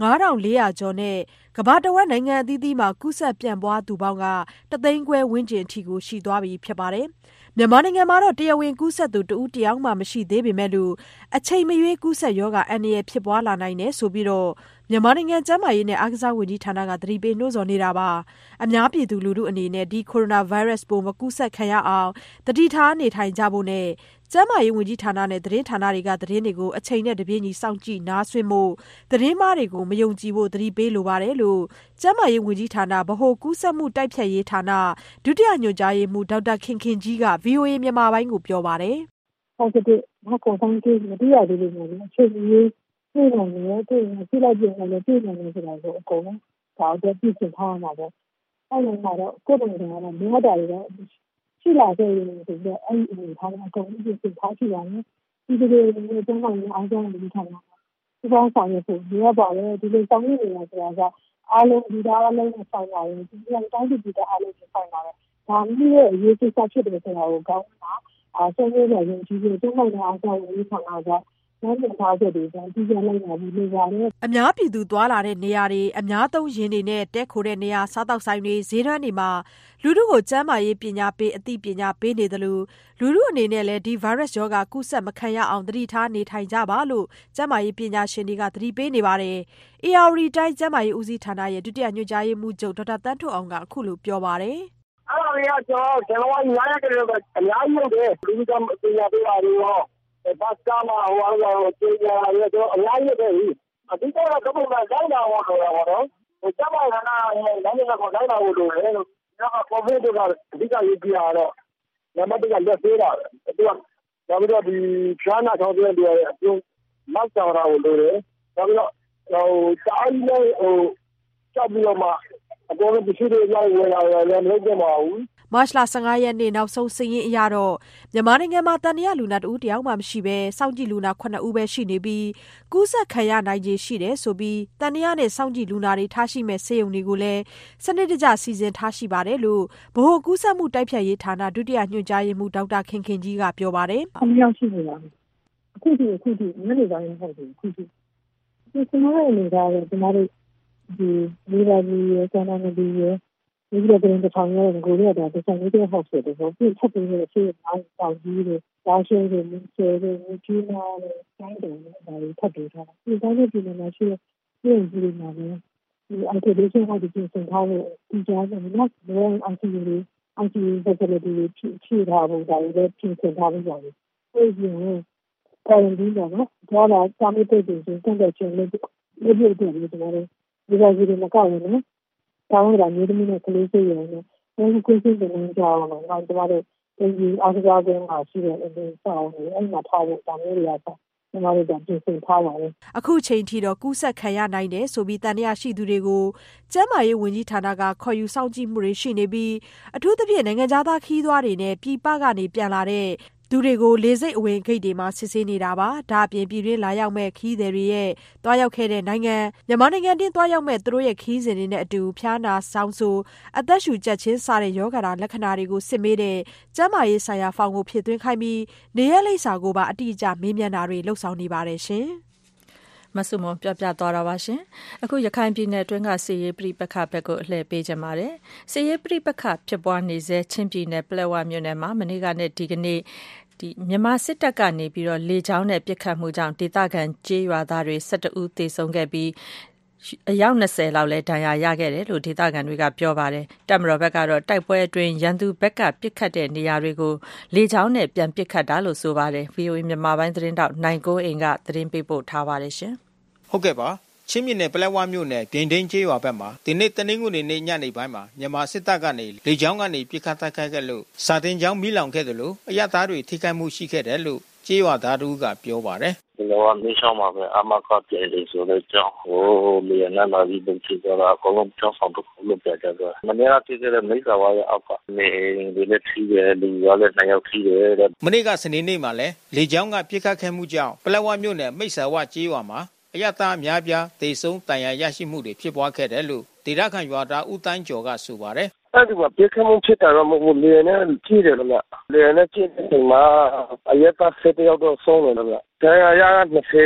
9,400ကျော်နဲ့ကမ္ဘာတဝန်းနိုင်ငံအသီးသီးမှာကူးစက်ပြန့်ပွားသူပေါင်းကတသိန်းခွဲဝန်းကျင်အထိရှိသွားပြီဖြစ်ပါတယ်။ မြန်မာနိုင်ငံမှာတော့ တရားဝင်ကူးစက်သူ တဦးတယောက်မှ မရှိသေးပေမဲ့လို့ အချိန်မရွေး ကူးစက်ရောဂါ အန္တရာယ် ဖြစ်ပွားလာနိုင်တယ်ဆိုပြီးတော့ မြန်မာနိုင်ငံ ကျန်းမာရေးနဲ့ အားကစားဝန်ကြီးဌာနက သတိပေးနှိုးဆော်နေတာပါ အများပြည်သူလူထုအနေနဲ့ ဒီကိုရိုနာဗိုင်းရပ်စ်ပိုး မကူးစက်ခံရအောင်တတိထားနေထိုင်ကြဖို့နဲ့ ကျန်းမာရေးဝန်ကြီးဌာနနဲ့သတင်းဌာနတွေကသတင်းတွေကိုအချိန်နဲ့တပြေးညီစောင့်ကြည့်နားဆွင့်ဖို့သတင်းမှားတွေကိုမယုံကြည်ဖို့သတိပေးလိုပါတယ်လို့ကျန်းမာရေးဝန်ကြီးဌာနဗဟိုကူးစက်မှုတိုက်ဖျက်ရေးဌာနဒုတိယညွှန်ကြားရေးမှူးဒေါက်တာခင်ခင်ကြီးက VOA မြန်မာပိုင်းကိုပြောပါတယ်။ positive မကုန်ဆောင်ကြည့်မသိရသေးလို့မျိုးအချိန်ကြီးတွေ့နိုင်တယ်တွေ့ရင်ကြည့်လိုက်ပြန်လည်းတွေ့နိုင်တယ်ဆိုတာကိုအကုန်လုံးဒါတော့ပြည့်စုံထားမှာပေါ့အဲ့လိုမှတော့ကိုယ်တိုင်ကတော့မရတာတွေတော့ ရှိလာခဲ့ရင်ဆိုတော့အဲ့ဒီအနေထားကအကုန်လုံးပြည့်စုံထားရှိပါတယ်ဒီလိုမျိုးကျန်းမာရေးအားကြောင့်ဒီဌာနဒီပေါင်းဆောင်ရဖို့ရပါတယ်ဒီလိုဆောင်ရနေတာဆိုတာကအားလုံးဒီသားအားလုံးနဲ့ဆိုင်ပါတယ်ဒီလိုတိုင်းပြည်ပြည်သားအားလုံးနဲ့ဆိုင်ပါတယ်ဒါမျိုးရဲ့အရေးကိစ္စဖြစ်တယ်ဆိုတာကိုကောင်းတာအားဆုံးလို့ရရင်ကြီးပြီးကျန်းမာရေးအားဆောက်ရေးဌာနက လမ်းညွှန်ထားချက်တွေကိုအတိအကျလိုက်နာပြီးလုပ်ပါတယ်။အများပြည်သူသွားလာတဲ့နေရာတွေ၊အများသုံးယာဉ်တွေနဲ့ တည်းခိုတဲ့နေရာ၊စားသောက်ဆိုင်တွေ၊ဈေးတန်းတွေမှာ လူထုကို ကျန်းမာရေးပညာပေး အသိပညာပေးနေသလို လူထုအနေနဲ့လည်း ဒီဗိုင်းရပ်စ်ရောဂါ ကူးစက်မခံရအောင် သတိထားနေထိုင်ကြပါလို့ ကျန်းမာရေးပညာရှင်တွေက သတိပေးနေပါတယ်။ဧရာဝတီတိုင်း ကျန်းမာရေးဦးစီးဌာနရဲ့ ဒုတိယညွှန်ကြားရေးမှူးချုပ် ဒေါက်တာသန်းထွဋ်အောင်က အခုလိုပြောပါတယ်။“အဲဒါတွေကကျနော်တို့ဇန်နဝါရီ ၅ ရက်ကတည်းက အများကြီးလုပ်တယ်။လူထုပညာပေးတာတွေရော ဘတ်စ်ကားမှာကြေညာတာတွေရောအများကြီးလုပ်ခဲ့ပြီ။အဓိကတော့ဓါတ်ပုံစံလိုက်နာဖို့လိုတာပေါ့နော်။ကျန်းမာရေးဌာနရဲ့လမ်းညွှန်ချက်ကိုလိုက်နာဖို့လိုတယ်လို့နောက်ကကိုဗစ်အတွက်ကအဓိကအရေးကြီးတာကတော့နံပါတ်၁ကလက်ဆေးတာပဲ။နောက်ပြီးတော့ဖျားနာချောင်းဆိုးတဲ့လူတွေအပြင် Mask တပ်ထားဖို့လိုတယ်။နောက်ပြီးတော့တအားကြီးလည်းကြောက်ပြီးတော့မှအကုန်လုံးပစ္စည်းတွေအများကြီးဝယ်တာတွေလည်းမလုပ်သင့်ပါဘူး မတ်လ၁၅ရက်နေ့နောက်ဆုံးစာရင်းအရတော့မြန်မာနိုင်ငံမှာသံသယလူနာတဦးတယောက်မှမရှိဘဲစောင့်ကြည့်လူနာ၇ဦးပဲရှိနေပြီးကူးစက်ခံရနိုင်ခြေရှိတယ်ဆိုပြီးသံသယနဲ့စောင့်ကြည့်လူနာတွေထားရှိမယ့်ဆေးရုံတွေကိုလည်းစနစ်တကျစီစဉ်ထားရှိပါတယ်လို့ဗဟိုကူးစက်မှုတိုက်ဖျက်ရေးဌာနဒုတိယညွှန်ကြားရေးမှူးဒေါက်တာခင်ခင်ကြီးကပြောပါတယ်။၇ယောက်ရှိနေပါပြီ။အခုထိအခုထိညနေပိုင်းမဟုတ်ဘူးအခုထိ။ကျမတို့အနေနဲ့ကတော့ကျမတို့ဒီလေးပါးကြီးရယ်၊ကျန်တာမဒီရ ယ်နေပြည်တော်ကုတင်၁,၀၀၀ရဲ့နဂိုကတည်းက Designated Hospital ပေါ့။ပြီးရင်ထပ်တိုးတဲ့ဆေးရုံအများကြီးတောင်ကြီးတို့၊လားရှိုးတို့၊မူဆယ်တို့၊မြစ်ကြီးနားတို့၊ကျိုင်းတုံတို့ဒါတွေထပ်တိုးထားတာ။ပြီးရင်တိုင်းနဲ့ပြည်နယ်မှာရှိတဲ့ဆေးရုံကြီးတွေမှာလည်း Isolation Ward တွေပြင်ဆင်ထားဖို့သီးခြား ICU တွေ ICU Facility တွေဖြည့်ထားဖို့ဒါတွေလည်းပြင်ဆင်ထားပြီးပါပြီ။အဲ့ဒီအပြင် Quarantine ပေါ့နော်။အသွားအလာတားမြစ်ပိတ်ပင်ခြင်းကန့်သတ်ခြင်းလုပ်ဖို့အတွက်လည်းကျမတို့လူနာချီတင်မကဘဲနဲ့ ကျောင်းကအမျိုးသမီးနဲ့ကလေးဆေးရုံနဲ့အဲဒီကွင်းဆင်းသင်တန်းကျောင်းတို့နောက်ကျမတို့ဒီအားကစားကွင်းမှာရှိတဲ့အဲဒီဆောင်းတွေအဲ့မှာထားဖို့ဒါမျိုးတွေကကျမတို့ကပြင်ဆင်ထားပါတယ်အခုချိန်ထိတော့ကူးစက်ခံရနိုင်တယ်ဆိုပြီးတန်ရရှိသူတွေကိုကျန်းမာရေးဝန်ကြီးဌာနကခေါ်ယူစောင့်ကြည့်မှုတွေရှိနေပြီးအထူးသဖြင့်နိုင်ငံသားခီးသွွားတွေနဲ့ပြည်ပကနေပြန်လာတဲ့ သူတွေကို လေဆိပ်အဝင်ဂိတ်တွေမှာ စစ်ဆေးနေတာပါ။ဒါ့အပြင် ပြည်တွင်းလာရောက်မယ့် ခရီးသည်တွေရဲ့ သွားရောက်ခဲ့တဲ့နိုင်ငံ မြန်မာနိုင်ငံတွင်း သွားရောက်မယ့် သူတို့ရဲ့ ခရီးစဉ်တွေနဲ့အတူ ဖျားနာ၊စောင်းဆိုး၊အသက်ရှူကြပ်ခြင်း စတဲ့ ရောဂါလက္ခဏာတွေကို စစ်မေးတဲ့ ကျန်းမာရေးဆိုင်ရာဖောင်ကို ဖြည့်သွင်းခိုင်းပြီး နေရပ်လိပ်စာကိုပါ အတိအကျ မေးမြန်းတာတွေ လုပ်ဆောင်နေပါတယ်ရှင်။မဆုမွန် ပြောပြသွားတာပါရှင်။အခု ရခိုင်ပြည်နယ်အတွင်းကစီရေးပြိပခဘက်ကို အလှည့်ပေးကြပါတယ်။စီရေးပြိပခဖြစ်ပွားနေစေချင်းပြည်နယ် ပလက်ဝမြို့နယ်မှာ မနေ့ကနဲ့ ဒီကနေ့ မြန်မာစစ်တပ်ကနေပြီးတော့လေကြောင်းနဲ့ပစ်ခတ်မှုကြောင့် ဒေသခံကျေးရွာသားတွေ ၁၁ ဦးသေဆုံးခဲ့ပြီး အယောက် ၂၀ လောက်လည်း ဒဏ်ရာရခဲ့တယ်လို့ ဒေသခံတွေက ပြောပါတယ်။တပ်မတော်ဘက်ကတော့ တိုက်ပွဲအတွင်း ရန်သူဘက်က ပစ်ခတ်တဲ့နေရာတွေကို လေကြောင်းနဲ့ ပြန်ပစ်ခတ်တာလို့ ဆိုပါတယ်။ VOA မြန်မာပိုင်းသတင်းထောက် နိုင်ကွန်းအိန်က သတင်းပေးပို့ထားပါတယ်။ဟုတ်ကဲ့ပါ ချင်းပြည်နယ်ပလက်ဝမြို့နယ်ပြိန်တိန်းကျေးရွာဘက်မှာဒီနေ့တနင်္ဂနွေနေ့ညနေပိုင်းမှာမြန်မာစစ်တပ်ကနေလေကြောင်းကနေပစ်ခတ်တိုက်ခိုက်ခဲ့လို့စာတင်ကျောင်းမီးလောင်ခဲ့တယ်လို့အရသားတွေထိခိုက်မှုရှိခဲ့တယ်လို့ကျေးရွာသားတို့ကပြောပါတယ်။ကျွန်တော်ကမင်းဆောင်မှာပဲအမကပြည့်လေဆိုတော့ကြောင်းဟိုလေနာလာပြီးပုံချကြတာအကုန်လုံးကြောင်းဆောင်တော့လုပ်ပြကြတော့မနေ့ကတည်တဲ့မိစ္ဆာဝါရအောက်ကနေဒီလက်ထီးရဲ့လူရလည်းနှစ်ယောက်ထီးတယ်မနေ့ကစနေနေ့မှာလဲလေကြောင်းကပြစ်ခတ်ခဲ့မှုကြောင့်ပလက်ဝမြို့နယ်မိစ္ဆာဝကျေးရွာမှာ အရသာအများပြားသေဆုံးတန်ရာရရှိမှုတွေဖြစ်ပွားခဲ့တယ်လို့ဒေသခံရွာသားဦးတန်းကျော်ကဆိုပါတယ် အဲ့ဒီမှာပြခမှုဖြစ်တာတော့မဟုတ်လေနဲ့ကြည့်တယ်လို့လားလေနဲ့ကြည့်တဲ့ချိန်မှာအရက်သားဆက်တယောက်တော့ဆုံးတယ်လို့လားတရားရ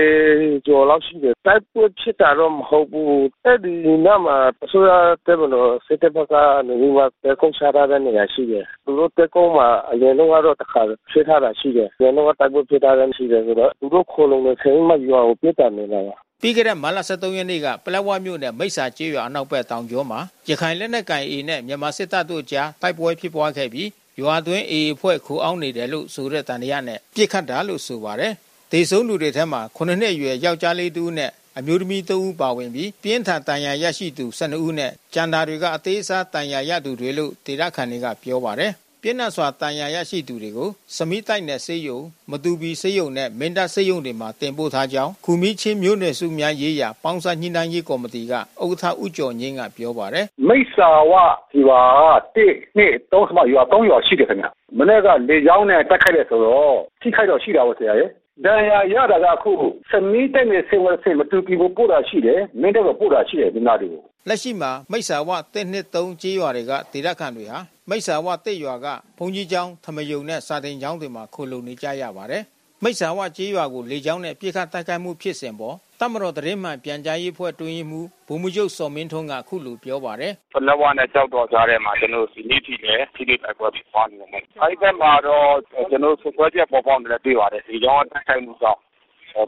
20ကျော်လောက်ရှိတယ်တိုက်ပွဲဖြစ်တာတော့မဟုတ်ဘူးအဲ့ဒီနားမှာဆိုရတဲ့ဘလို့စစ်တပ်ဘက်ကနေပြီးမှတဲကုန်းချတာတဲ့နေရာရှိတယ်သူတို့တဲကုန်းမှာအရင်တော့တခါဖြစ်ထားတာရှိတယ်အရင်တော့တိုက်ပွဲဖြစ်တာလည်းရှိတယ်ဆိုတော့သူတို့ခိုးလုံနေချိန်မှရွာကိုပြစ်တာနေတာပြီး ခဲ့တဲ့မလ23ရက်နေ့ကပလက်ဝမြို့နယ်မိတ်ဆာကျေးရွာအနောက်ဘက်တောင်ကျောမှာရခိုင်လက်နက်ကိုင် A နဲ့မြန်မာစစ်တပ်တို့ကြားတိုက်ပွဲဖြစ်ပွားခဲ့ပြီးရွာသွင်း A အဖွဲ့ခိုအောင်းနေတယ်လို့ဆိုတဲ့တန်ရရနဲ့ပြစ်ခတ်တာလို့ဆိုပါတယ်။ဒေဆုံးလူတွေထဲမှာ9နှစ်အရွယ်ယောက်ျားလေးတူနဲ့အမျိုးသမီး3ဦးပါဝင်ပြီးပြင်းထန်တန်ရာရရှိသူ12ဦးနဲ့ကျန်တာတွေကအသေးစားတန်ရာရသူတွေလို့ဒေသခံတွေကပြောပါတယ် ပြင်းထန်စွာတန်ရာရရှိသူတွေကိုစမိတိုက်နယ်စေယုံ မတူပီစေယုံနဲ့ မင်းတပ်စေယုံတွေမှာ တင်ပို့ထားကြောင်း ခူမီချင်းမျိုးနွယ်စုများရေးရာ ပေါင်းစားညှိနှိုင်းရေးကော်မတီက ဥက္ကဋ္ဌ ဦးကျော်ငင်းက ပြောပါတယ် မိတ်ဆာဝဒီပါ1 2 3ဆမရွာ3ရွာရှိတယ်ခင်ဗျ မနေ့က လေကြောင်းနဲ့တက်ခိုက်တယ်ဆိုတော့ ထိခိုက်တော့ ရှိတာပေါ့ဆရာရဲ့ဒဏ်ရာရတာက အခုစမီးတက်နေဆင်ဝဆင်မတူပီကို ပို့တာရှိတယ် မင်းတို့ကပို့တာရှိတယ်ဒီနာတွေကို လက်ရှိမှာ မိတ်ဆာဝ ၁-၂-၃ ကျေးရွာတွေက ဒေသခံတွေဟာ မိတ်ဆာဝသစ်ရွာက ဘုန်းကြီးကျောင်း၊ဓမ္မာရုံနဲ့ စာသင်ကျောင်းတွေမှာ ခိုလှုံနေကြရပါတယ်။မိတ်ဆာဝကျေးရွာကို လေကြောင်းနဲ့ ပစ်ခတ်တိုက်ခိုက်မှု ဖြစ်စဉ်အပေါ် တပ်မတော်သတင်းမှန်ပြန်ကြားရေးအဖွဲ့ အတွင်းရေးမှူး ဗိုလ်မှူးချုပ်ဇော်မင်းထွန်းက အခုလိုပြောပါတယ်။“ပလက်ဝနဲ့ ကျောက်တော်ကြားထဲမှာ ကျနော်တို့ ဒီနေ့အထိလည်း ထိတွေ့တိုက်ပွဲဖြစ်ပွါးနေတယ်။အဲဒီဘက်မှာတော့ ကျနော်တို့ စွပ်စွဲချက်ပေါ်ပေါက်နေတာ တွေ့ပါတယ်။လေကြောင်းတိုက်ခိုက်မှုကြောင့်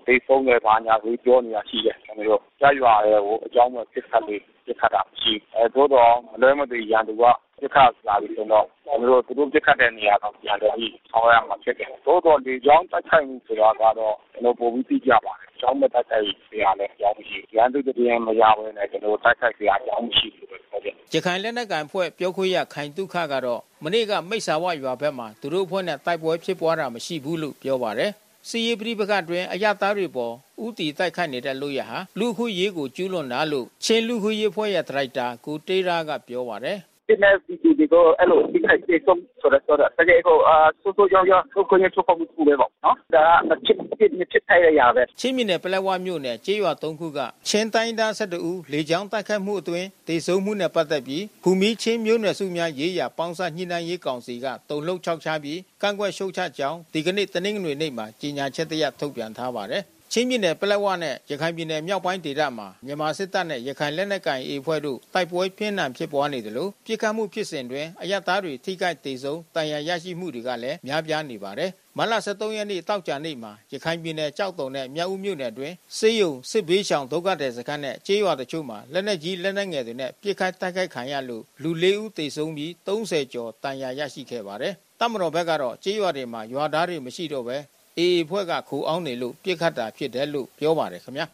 သေဆုံးတယ် ဘာညာဆိုပြီး ပြောနေတာရှိတယ် ကျနော်တို့။ရပ်ရွာတွေကို အကြောင်းမဲ့ ပစ်ခတ်လေ့ ပြစ်ခတ်တာရှိအဲတို့တော့မလွဲမသွေ ရန်သူကပြစ်ခတ်လာပြီးဆိုတော့ ကျွန်တော်တို့ သူတို့ပြစ်ခတ်တဲ့နေရာတော့ပြန်တော့ပြီးဆောင်းရမှာဖြစ်တယ်တို့တော့ဒီကြောင်းတိုက်ခိုက်မှုဆိုတာကတော့ ကျွန်တော်ပုံပြီးသိကြပါတယ်ကြောင်းမဲ့တိုက်ခိုက်ရလည်းကြောင်းမရှိရန်သူတည်းမရဘဲနဲ့ကျွန်တော်တိုက်ခိုက်ရကြောင်းမရှိဘူးဟုတ်ကဲ့ရခိုင်လက်နက်ကန်ဖွဲ့ ပြောခွင့်ရခိုင်တုခကတော့ မနေ့က မိတ်ဆာဝရွာဘက်မှာ သူတို့အဖွဲ့နဲ့ တိုက်ပွဲဖြစ်ပွားတာ မရှိဘူးလို့ ပြောပါတယ် စီရေးပြိပကတွင်အရသားတွေပေါ်ဥတီတိုက်ခိုက်နေတဲ့လို့ရဟာလူခုရေးကိုကျူးလွန်တာလို့ချင်းလူခုရေးဖွဲ့ရဲ့ဒရိုက်တာကိုတေးရာကပြောပါတယ် တင်တဲ့ဒီဒီကိုအဲ့လိုဒီခိုက်ပြေဆုံးဆိုတော့ဆိုတော့တကယ်ကိုအာဆိုဆိုရောရောဆိုကိုရချိုးဖို့ဘူးပဲပေါ့နော်ဒါမချစ်ချစ်မချစ်ထိုင်ရပဲချင်းမြနယ်ပလက်ဝမြို့နယ်ကျေးရွာ၃ခုကချင်းတိုင်းသား၁၁ဦးလေကြောင်းတိုက်ခိုက်မှုအတွင်းဒေဆုံးမှုနဲ့ပတ်သက်ပြီးဘူမီချင်းမြို့နယ်စုများရေးရာပေါင်းစပ်ညှိနှိုင်းရေးကောင်စီကတုံ့လုံ၆ချပြီးကန့်ကွက်ရှုတ်ချကြောင်းဒီကနေ့တနင်္ဂနွေနေ့မှာကြေညာချက်တရထုတ်ပြန်ထားပါတယ် ချင်းပြည်နယ်ပလက်ဝနဲ့ ရခိုင်ပြည်နယ်မြောက်ပိုင်းဒေသမှာ မြန်မာစစ်တပ်နဲ့ ရခိုင်လက်နက်ကိုင်အေဖွဲ့တို့ တိုက်ပွဲပြင်းထန်ဖြစ်ပွားနေတယ်လို့ပြစ်ခတ်မှုဖြစ်စဉ်တွင်အရသားတွေ ထိခိုက်ဒေဆုံးတန်ရာရရှိမှုတွေကလည်း များပြားနေပါတယ်။မလ23ရက်နေ့တောက်ကြနေ့မှာ ရခိုင်ပြည်နယ်ကြောက်တုံနဲ့ မြောက်ဦးမြို့နယ်တွင်စေယုံ စစ်ဘေးရှောင် ဒုက္ခသည်စခန်းနဲ့ ကျေးရွာတချို့မှာ လက်နက်ကြီး လက်နက်ငယ်တွေနဲ့ပြစ်ခတ်တိုက်ခိုက်ခံရလို့ လူ ၄ ဦးသေဆုံးပြီး30ကျော်တန်ရာရရှိခဲ့ပါတယ်။တမတော်ဘက်ကတော့ ကျေးရွာတွေမှာ ရွာသားတွေ မရှိတော့ဘဲ အေအေဖွဲ့ကခိုအောင်းနေလို့ပြစ်ခတ်တာဖြစ်တယ်လို့ပြောပါတယ်ခင်ဗျာ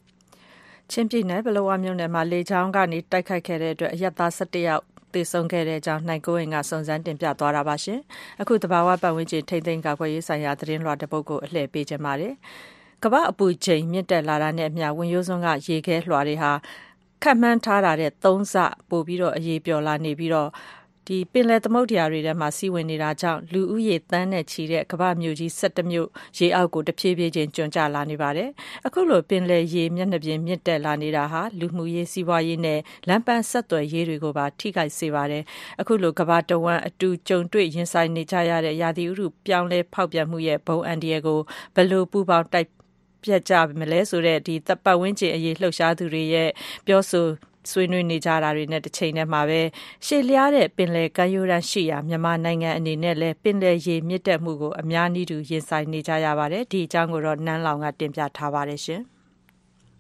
ချင်းပြည်နယ်ဘလဝမြို့နယ်မှာလေချောင်းကနေတိုက်ခိုက်ခဲ့တဲ့အတွက်အရက်သား17ယောက်သေဆုံးခဲ့တဲ့အကြောင်းနိုင်ကိုဝင်ကစုံစမ်းတင်ပြသွားတာပါရှင်အခုတဘာဝပတ်ဝန်းကျင်ထိမ့်သိမ်းကာကွယ်ရေးဆိုင်ရာသတင်းလွှာတစ်ပုဒ်ကိုအလှည့်ပေးချင်ပါတယ်ကမ္ဘာအပူချိန်မြင့်တက်လာတာနဲ့အမျှဝင်ရိုးစွန်းကရေခဲလွှာတွေဟာခတ်မှန်းထားတာတဲ့3ဆပို့ပြီးတော့အရေးပျော်လာနေပြီးတော့ ဒီပင်လယ်သမုဒ္ဒရာတွေထဲမှာ စီးဝင်နေတာကြောင့် လူဦးရေတန်းနဲ့ချီတဲ့ ကမ္ဘာမြို့ကြီး17မြို့ ရေအောက်ကို တဖြည်းဖြည်းချင်း ကျွံကျလာနေပါတယ်။အခုလို ပင်လယ်ရေမျက်နှာပြင် မြင့်တက်လာနေတာဟာ လူမှုရေး စီးပွားရေးနဲ့ လမ်းပန်းဆက်သွယ်ရေးတွေကိုပါ ထိခိုက်စေပါတယ်။အခုလို ကမ္ဘာတဝန်း အတူကြုံတွေ့ ရင်ဆိုင်နေကြရတဲ့ ရာသီဥတု ပြောင်းလဲဖောက်ပြန်မှုရဲ့ ဘုံအန်ဒီယကိုဘလို့ပူပေါင်း တိုက်ပြတ်ကြမလဲဆိုတဲ့ဒီတပ်ပတ်ဝန်းကျင်အရေး လှုပ်ရှားသူတွေရဲ့ ပြောဆို ဆွေးနွေးနေကြတာတွေနဲ့တစ်ချိန်တည်းမှာပဲရှေ့လျားတဲ့ပင်လယ်ကမ်းရိုးတန်းရှိရာမြန်မာနိုင်ငံအနေနဲ့လည်းပင်လယ်ရေမြင့်တက်မှုကိုအများနည်းတူရင်ဆိုင်နေကြရပါတယ်ဒီအကြောင်းကိုတော့နန်းလောင်ကတင်ပြထားပါတယ်ရှင်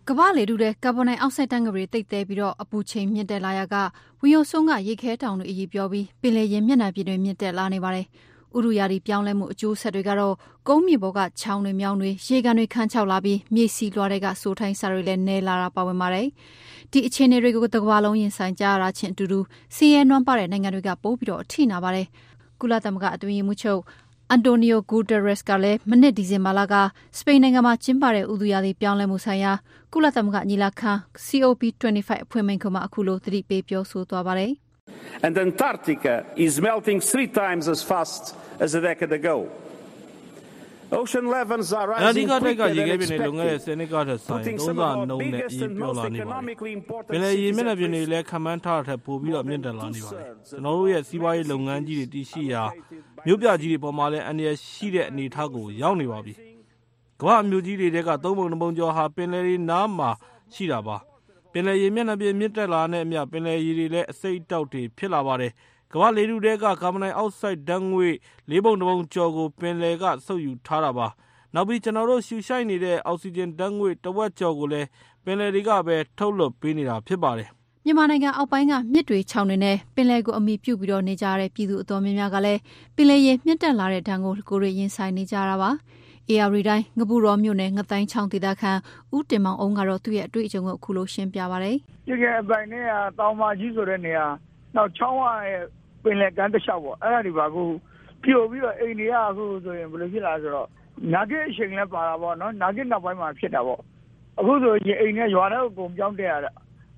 ကမ္ဘာလေထုတဲ့ကာဗွန်ဒိုင်အောက်ဆိုက်တန်ကပရီတိတ်သေးပြီးတော့အပူချိန်မြင့်တက်လာရကဝီယိုဆွန်းကရေခဲတောင်တွေအရေးပြောပြီးပင်လယ်ရင်မျက်နှာပြင်တွေမြင့်တက်လာနေပါတယ်ဥရုယာဒီပြောင်းလဲမှုအကျိုးဆက်တွေကတော့ကုန်းမြေပေါ်ကချောင်းတွေမြောင်းတွေရေကန်တွေခန်းချောက်လာပြီးမြေစီလွှာတွေကစိုးထိုင်းစာတွေလည်းနဲလာတာပါဝင်ပါတယ် ဒီအခြေအနေတွေကိုတကဘာလုံးရင်ဆိုင်ကြရတာချင်းအတူတူစီးရဲနွမ်းပါတဲ့နိုင်ငံတွေကပိုးပြီးတော့အထိနာပါတယ်ကုလသမဂ္ဂအတွင်းရေးမှူးချုပ်အန်တိုနီယိုဂူတရက်စ်ကလည်းမနစ်ဒီဇင်ဘာလကစပိန်နိုင်ငံမှာကျင်းပတဲ့ဥတုရာသီပြောင်းလဲမှုဆိုင်ရာကုလသမဂ္ဂညီလာခံ COP25 အဖွဲ့မိန့်ခွန်းမှာအခုလိုသတိပေးပြောဆိုသွားပါတယ် And Antarctica is melting three times as fast as a decade ago. Ocean levels are rising quicker than expected. လွန်ခဲ့တဲ့10နှစ်ကထက်ဆိုင်သုံးဆနှုန်းနဲ့အေးပြောလာနေပါတယ်။ပင်လယ်ရေမျက်နှာပြင်တွေလည်းခံမှန်းထားတဲ့ထက်ပိုပြီးတော့မြင့်တက်လာနေပါတယ်။ကျွန်တော်တို့ရဲ့စီးပွားရေးလုပ်ငန်းကြီးတွေတည်ရှိရာမြို့ပြကြီးတွေပေါ်မှာလည်းအန္တရာယ်ရှိတဲ့အနေအထားကိုရောက်နေပါပြီ။ကမ္ဘာမြို့ကြီးတွေကသုံးပုံနှပုံကျော်ဟာပင်လယ်ရေနားမှာရှိတာပါ။ပင်လယ်ရေမျက်နှာပြင်မြင့်တက်လာတဲ့အမျှပင်လယ်ရေတွေလည်းအစိတ်အတောက်တွေဖြစ်လာပါတယ်။ ကမ္ဘာလေထုထဲကကာဗွန်ဒိုင်အောက်ဆိုက်ဓာတ်ငွေ့လေးပုံတစ်ပုံကျော်ကို ပင်လယ်ကစုပ်ယူထားတာပါ။နောက်ပြီးကျွန်တော်တို့ရှူရှိုက်နေတဲ့အောက်ဆီဂျင်ဓာတ်ငွေ့တဝက်ကျော်ကိုလည်းပင်လယ်တွေကပဲထုတ်လွှတ်ပေးနေတာဖြစ်ပါတယ်။မြန်မာနိုင်ငံအောက်ပိုင်းကမြစ်တွေချောင်းတွေနဲ့ပင်လယ်ကိုအမိပြုတ်ပြီးတော့နေကြတဲ့ပြည်သူအတော်များများကလည်းပင်လယ်ရေမြင့်တက်လာတဲ့ဒဏ်ကိုကိုယ်ရရင်ဆိုင်နေကြတာပါ။ AR တိုင်းငပူတော်မြို့နယ်ငတိုင်းချောင်းဒေသခံဦးတင်မောင်အောင်ကတော့သူ့ရဲ့အတွေ့အကြုံကိုအခုလိုရှင်းပြပါဗျ။ဒီကအပိုင်နဲ့တောင်မာကြီးဆိုတဲ့နေရာနောက်ချောင်းဝရဲ့ ပင်လယ်ကမ်းတစ်လျှောက်ပေါ့အဲ့ဒါတွေပါအခုပြိုပြီးတော့အိမ်တွေကအခုဆိုရင်ဘယ်လိုဖြစ်လာဆိုတော့နာဂစ်အချိန်လည်းပါတာပေါ့နော်နာဂစ်နောက်ပိုင်းမှာဖြစ်တာပေါ့အခုဆိုရင်အိမ်နဲ့ရွာထဲကိုကုန်ပြောင်းတက်ရတာ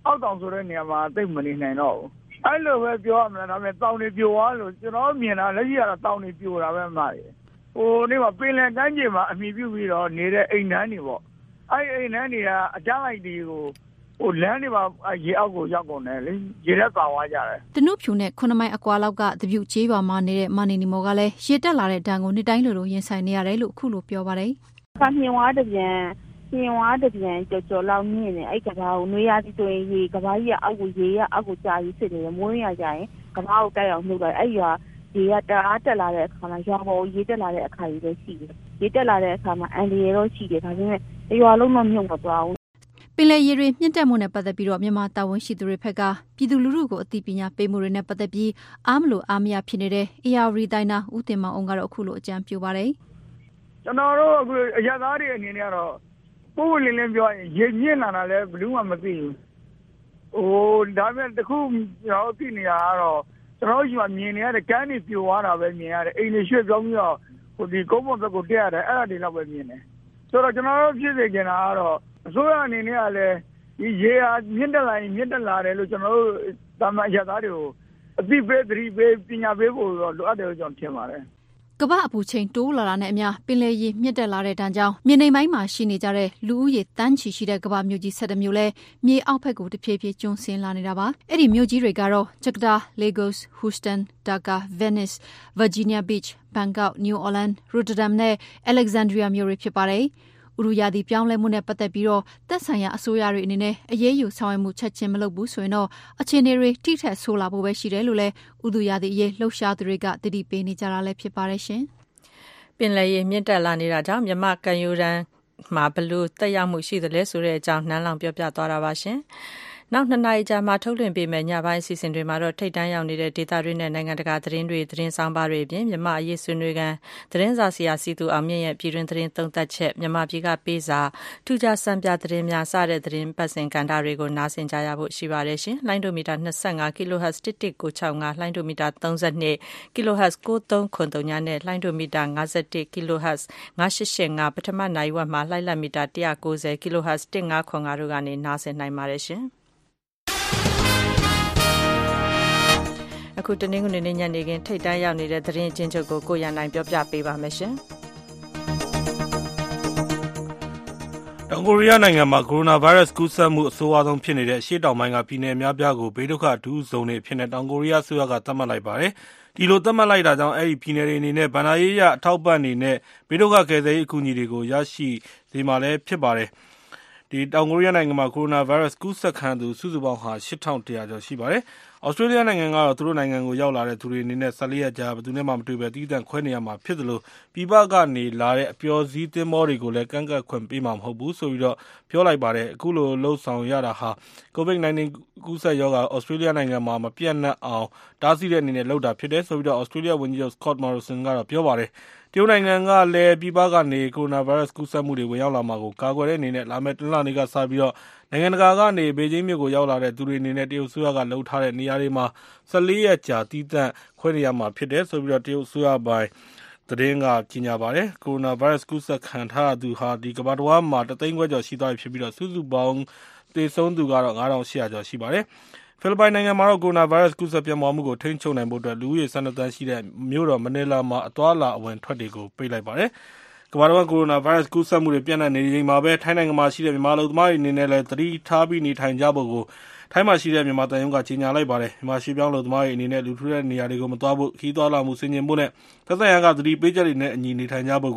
အောက်တောင်ဆိုတဲ့နေရာမှာသိမနေနိုင်တော့ဘူးအဲ့လိုပဲပြောရမလားဒါပေမဲ့တောင်တွေပြိုသွားလို့ကျွန်တော်မြင်တာလက်ရှိကတော့တောင်တွေပြိုတာပဲမှားတယ်ဟိုနေ့မှာပင်လယ်ကမ်းခြေမှာအမိပြုပြီးတော့နေတဲ့အိမ်နှန်းတွေပေါ့အဲ့အိမ်နှန်းတွေကအကြမ်းလိုက်တွေကို ဟိုလမ်းတွေမှာရေအောက်ကိုရောက်ကုန်တယ်လေရေရက်ပါသွားကြတယ်တနုဖြူနဲ့9မိုင်အကွာလောက်ကတပြုတ်ကျေးရွာမှာနေတဲ့မနီနီမော်ကလည်းရေတက်လာတဲ့ဒဏ်ကိုနှစ်တိုင်းလိုလိုရင်ဆိုင်နေရတယ်လို့အခုလိုပြောပါတယ်။ဖာမြင်ဝါတပြန်မြင်ဝါတပြန်ကြော်ကြော်လောက်မြင့်နေအဲ့ကဘာကိုနွေးရသည်ဆိုရင်ရေကဘာကြီးကအောက်ကိုရေရအောက်ကိုကြာကြီးဖြစ်နေတယ်မွေးရကြရင်ကဘာကိုတိုက်အောင်နှုတ်လိုက်အဲ့ရွာရေကတအားတက်လာတဲ့အခါမှာရွာပေါ်ရေတက်လာတဲ့အခါကြီးလည်းရှိတယ်။ရေတက်လာတဲ့အခါမှာအန်ဒီရတော့ရှိတယ်ဒါပေမဲ့ရွာလုံးတော့မြုပ်မသွားဘူး ပင်လယ်ရေတွေမြင့်တက်မှုနဲ့ပတ်သက်ပြီးတော့မြန်မာတာဝန်ရှိသူတွေဘက်ကပြည်သူလူထုကိုအသိပညာပေးမှုတွေနဲ့ပတ်သက်ပြီးအားမလို့အားမရဖြစ်နေတဲ့ AR တိုင်းနာဦးတင်မောင်အောင်ကတော့အခုလိုအကြံပြုပါတယ်ကျွန်တော်တို့အခုအရသားတွေအနေနဲ့ကတော့ပို့ဝင်လင်းလင်းပြောရင်ရေမြင့်လာတာလည်းဘယ်သူမှမသိဘူးဟိုဒါပေမဲ့တခုကျွန်တော်သိနေရတော့ကျွန်တော်ရှိမှမြင်နေရတဲ့ကမ်းတွေပြိုသွားတာပဲမြင်ရတယ်အိမ်တွေရွှေ့ပြောင်းပြီးတော့ဟိုဒီကုန်းပေါ်ဘက်ကိုတက်ရတယ်အဲ့ဒါတွေတော့ပဲမြင်တယ်ဆိုတော့ကျွန်တော်တို့ဖြစ်စေချင်တာကတော့ အစိုးရအနေနဲ့ကလည်းဒီရေဟာမြင့်တက်လာရင်မြင့်တက်လာတယ်လို့ကျွန်တော်တို့တာမန်ရသားတွေကိုအသိပေးသတိပေးပညာပေးဖို့တော့လိုအပ်တယ်လို့ကျွန်တော်ထင်ပါတယ်ကမ္ဘာအပူချိန်တိုးလာတာနဲ့အမျှပင်လယ်ရေမြင့်တက်လာတဲ့တန်းကြောင့်မြေနိမ့်ပိုင်းမှာရှိနေကြတဲ့လူဦးရေတန်းချီရှိတဲ့ကမ္ဘာမြို့ကြီး၁၁မြို့လဲမြေအောက်ဘက်ကိုတဖြည်းဖြည်းကျွန်းဆင်းလာနေတာပါ။အဲ့ဒီမြို့ကြီးတွေကတော့ဂျကာတာ၊လေဂိုစ်၊ဟူစတန်၊ဒါကာ၊ဗင်နစ်၊ဗာဂျီးနီးယားဘစ်ချ်၊ဘန်ကောက်၊နယူးအော်လန်၊ရိုတတမ်နဲ့အလက်ဇန်ဒရီးယားမြို့တွေဖြစ်ပါတယ်။ ဥရုရာသီပြောင်းလဲမှုနဲ့ပတ်သက်ပြီးတော့သက်ဆိုင်ရာအစိုးရတွေအနေနဲ့အရေးယူဆောင်ရွက်မှုချက်ချင်းမလုပ်ဘူးဆိုရင်တော့အခြေအနေတွေထိထက်ဆိုးလာဖို့ပဲရှိတယ်လို့လည်းဥတုရာသီအရေးလှုပ်ရှားသူတွေကတတိပေးနေကြတာလည်းဖြစ်ပါတယ်ရှင်။ပင်လယ်ရေမြင့်တက်လာနေတာကြောင့်မြမကန်ယူရန်မှာဘလို့တက်ရောက်မှုရှိသလဲဆိုတဲ့အကြောင်းနှမ်းလောင်ပြောပြသွားတာပါရှင်။ နောက်နှစ်နာရီကြာမှထုတ်လွှင့်ပေးမယ့် ညပိုင်းအစီအစဉ်တွေမှာတော့ ထိတ်တန်းရောက်နေတဲ့ ဒေသတွင်းနဲ့ နိုင်ငံတကာ သတင်းတွေ သတင်းဆောင်ပါတွေအပြင် မြမအရေး ဆွေးနွေးကန်သတင်းစာဆရာစီသူအောင်မြင့်ရဲ့ ပြည်တွင်းသတင်းသုံးသပ်ချက် မြမပြည်ကပေးစာ ထူးခြား စံပြသတင်းများ စတဲ့ သတင်းပတ်စဉ်ကဏ္ဍတွေကို နားဆင်ကြရဖို့ ရှိပါတယ်ရှင်။လိုင်းဒိုမီတာ25 kHz 1165လိုင်းဒိုမီတာ32 kHz 9393ညနဲ့လိုင်းဒိုမီတာ51 kHz 985ပထမနိုင်ဝက်မှာ လိုက်လက်မီတာ190 kHz 1595တို့ကနေ နားဆင်နိုင်ပါတယ် အခုတနင်္ဂနွေနေ့ညနေခင်းထိတ်တန်းရောက်နေတဲ့သတင်းအချင်းချုပ်ကိုကိုရန်နိုင်ပြောပြပေးပါမယ်ရှင်။တောင်ကိုရီးယားနိုင်ငံမှာကိုရိုနာဗိုင်းရပ်စ်ကူးစက်မှုအဆိုးအဝါဆုံးဖြစ်နေတဲ့အရှေ့တောင်ပိုင်းကပြည်နယ်အများအပြားကိုဘေးဒုက္ခအထူးဇုံတွေအဖြစ်နဲ့တောင်ကိုရီးယားအစိုးရကသတ်မှတ်လိုက်ပါတယ်။ဒီလိုသတ်မှတ်လိုက်တာကြောင့်အဲဒီပြည်နယ်တွေအနေနဲ့ဘဏ္ဍာရေးအရအထောက်အပံ့တွေနဲ့ဘေးဒုက္ခကယ်ဆယ်ရေးအကူအညီတွေကိုရရှိစေမှာလည်းဖြစ်ပါတယ်။ တောင်ကိုရီးယားနိုင်ငံမှာ ကိုရိုနာဗိုင်းရပ်စ် ကူးစက်ခံရသူ စုစုပေါင်းဟာ ၈,၁၀၀ ကျော် ရှိပါတယ်။သြစတြေးလျနိုင်ငံကတော့ သူတို့နိုင်ငံကို ရောက်လာတဲ့သူတွေအနေနဲ့ ၁၄ ရက်ကြာ ဘယ်သူနဲ့မှ မတွေ့ဘဲ သီးသန့်ခွဲနေရမှာဖြစ်သလို ပြည်ပကနေလာတဲ့ အပျော်စီးသင်္ဘောတွေကိုလည်းကမ်းကပ်ခွင့်ပေးမှာ မဟုတ်ဘူးဆိုပြီးပြောလိုက်ပါတယ်။အခုလို လုပ်ဆောင်ရတာဟာ COVID-19 ကူးစက်ရောဂါ သြစတြေးလျနိုင်ငံမှာ မပျံ့နှံ့အောင် တားဆီးတဲ့အနေနဲ့ လုပ်တာဖြစ်တယ်ဆိုပြီးသြစတြေးလျဝန်ကြီးချုပ် Scott Morrison က ပြောပါတယ်။ တရုတ်နိုင်ငံကလည်း ပြည်ပကနေ ကိုရိုနာဗိုင်းရပ်စ်ကူးစက်မှုတွေ ဝင်ရောက်လာမှာကို ကာကွယ်တဲ့အနေနဲ့ လာမယ့် တနင်္လာနေ့ကစပြီး နိုင်ငံတကာကနေ ဘေဂျင်းမြို့ကို ရောက်လာတဲ့သူတွေအနေနဲ့ တရုတ်အစိုးရက လုပ်ထားတဲ့ နေရာတွေမှာ ၁၄ ရက်ကြာ သီးသန့်ခွဲနေရမှာဖြစ်တယ်ဆိုပြီးတရုတ်အစိုးရပိုင်သတင်းက ကြေညာပါတယ်။ကိုရိုနာဗိုင်းရပ်စ် ကူးစက်ခံထားရသူဟာ ကမ္ဘာတဝှမ်းမှာတသိန်းခွဲကျော်ရှိသွားပြီဖြစ်ပြီး စုစုပေါင်း သေဆုံးသူကတော့ ၅,၈၀၀ ကျော်ရှိပါတယ် ဖိလစ်ပိုင်နိုင်ငံမှာတော့ ကိုရိုနာဗိုင်းရပ်စ် ကူးစက်ပြန့်ပွားမှုကို ထိန်းချုပ်နိုင်ဖို့အတွက် လူဦးရေ ၁၂ သန်းရှိတဲ့ မြို့တော် မနီလာမှာ အသွားအလာ အဝင်အထွက်တွေကို ပိတ်လိုက်ပါတယ်။ကမ္ဘာတဝန်း ကိုရိုနာဗိုင်းရပ်စ် ကူးစက်မှုတွေ ပျံ့နှံ့နေချိန်မှာပဲ ထိုင်းနိုင်ငံမှာရှိတဲ့ မြန်မာအလုပ်သမားတွေ အနေနဲ့လည်း သတိထားပြီး နေထိုင်ကြဖို့ ထိုင်းမှာရှိတဲ့ မြန်မာသံရုံးက ကြေညာလိုက်ပါတယ်။မြန်မာရွှေ့ပြောင်းအလုပ်သမားတွေ အနေနဲ့ လူထူတဲ့နေရာတွေကို မသွားဖို့၊ခရီးသွားလာမှု ဆင်ခြင်ဖို့နဲ့ သက်ဆိုင်ရာက သတိပေးချက်တွေနဲ့အညီ နေထိုင်ကြဖို့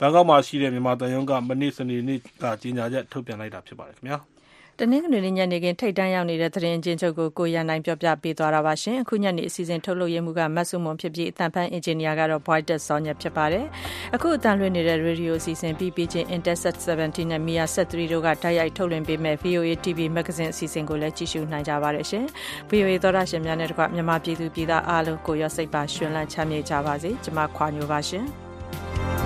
ဘန်ကောက်မှာရှိတဲ့ မြန်မာသံရုံးက မနေ့ စနေနေ့က ကြေညာချက် ထုတ်ပြန်လိုက်တာ ဖြစ်ပါတယ်။ တနင်္ဂနွေနေ့ညနေခင်းထိပ်တန်းရောက်နေတဲ့သတင်းအကျဉ်းချုပ်ကိုကိုရန်နိုင်ပြောပြပေးသွားတာပါရှင်။အခုညနေအစီအစဉ်ထုတ်လုပ်ရေးမှူးကမတ်စုမွန်ဖြစ်ပြီးအသံဖန်အင်ဂျင်နီယာကတော့ Voidet စောညက်ဖြစ်ပါတယ်။အခုအသံလွှင့်နေတဲ့ရေဒီယိုအစီအစဉ်ပြီးပြီးချင်း Interset 70နဲ့ Mia 73တို့ကတိုက်ရိုက်ထုတ်လွှင့်ပေးမဲ့ VOA TV Magazine အစီအစဉ်ကိုလည်းကြည့်ရှုနိုင်ကြပါတယ်ရှင်။ VOA သောတာရှင်များနဲ့တကွမြန်မာပြည်သူပြည်သားအားလုံးကိုရောစိတ်ပါရှင်လန်းချမ်းမြေ့ကြပါစေ။ကျွန်မခွာညိုပါရှင်။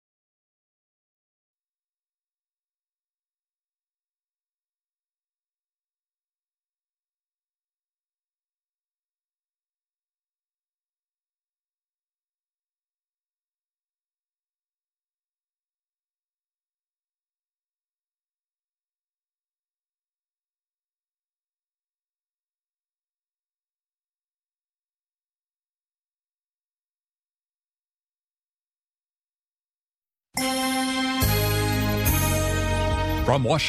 From Washington